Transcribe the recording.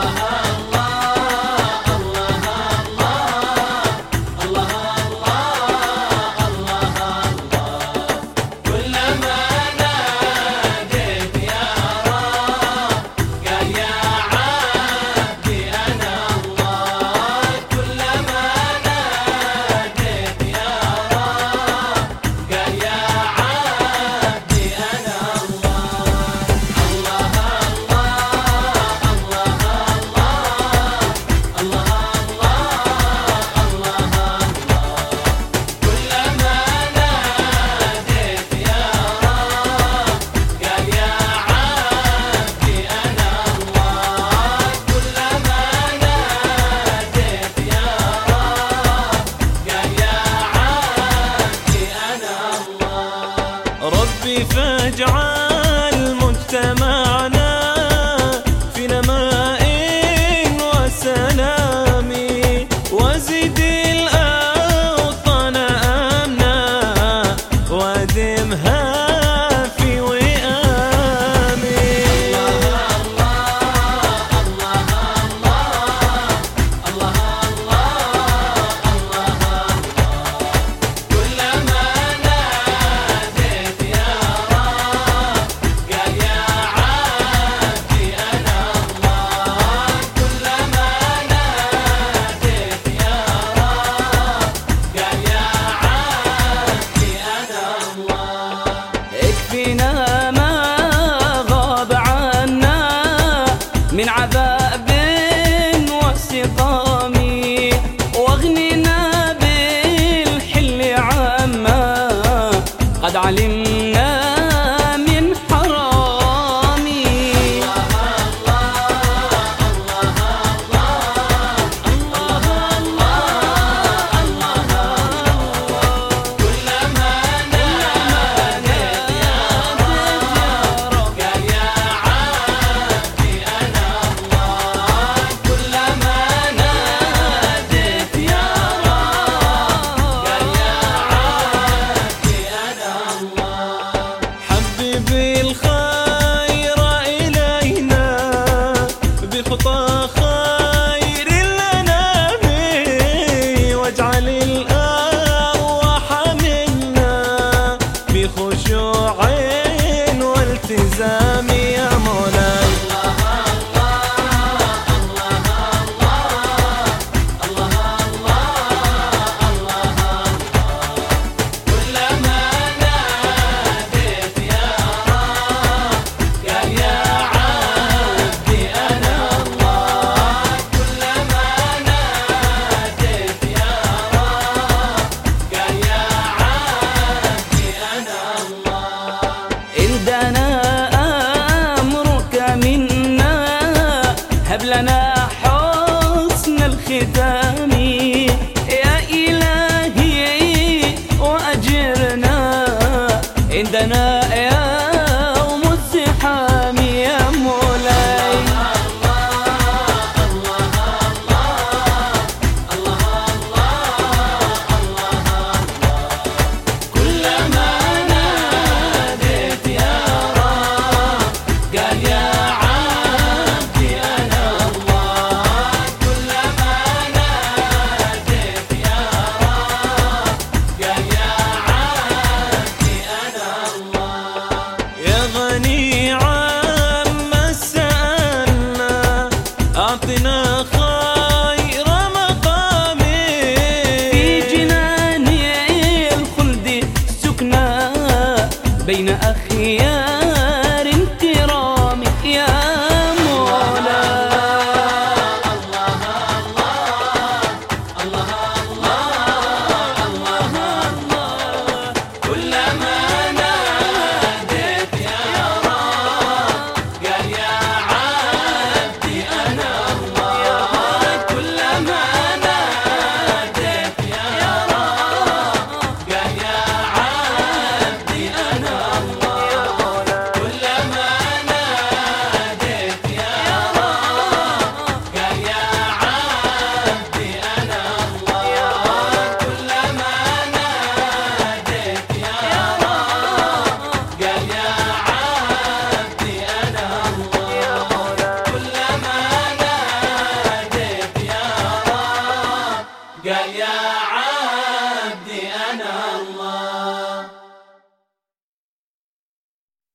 Allah alim precisamos. 呀。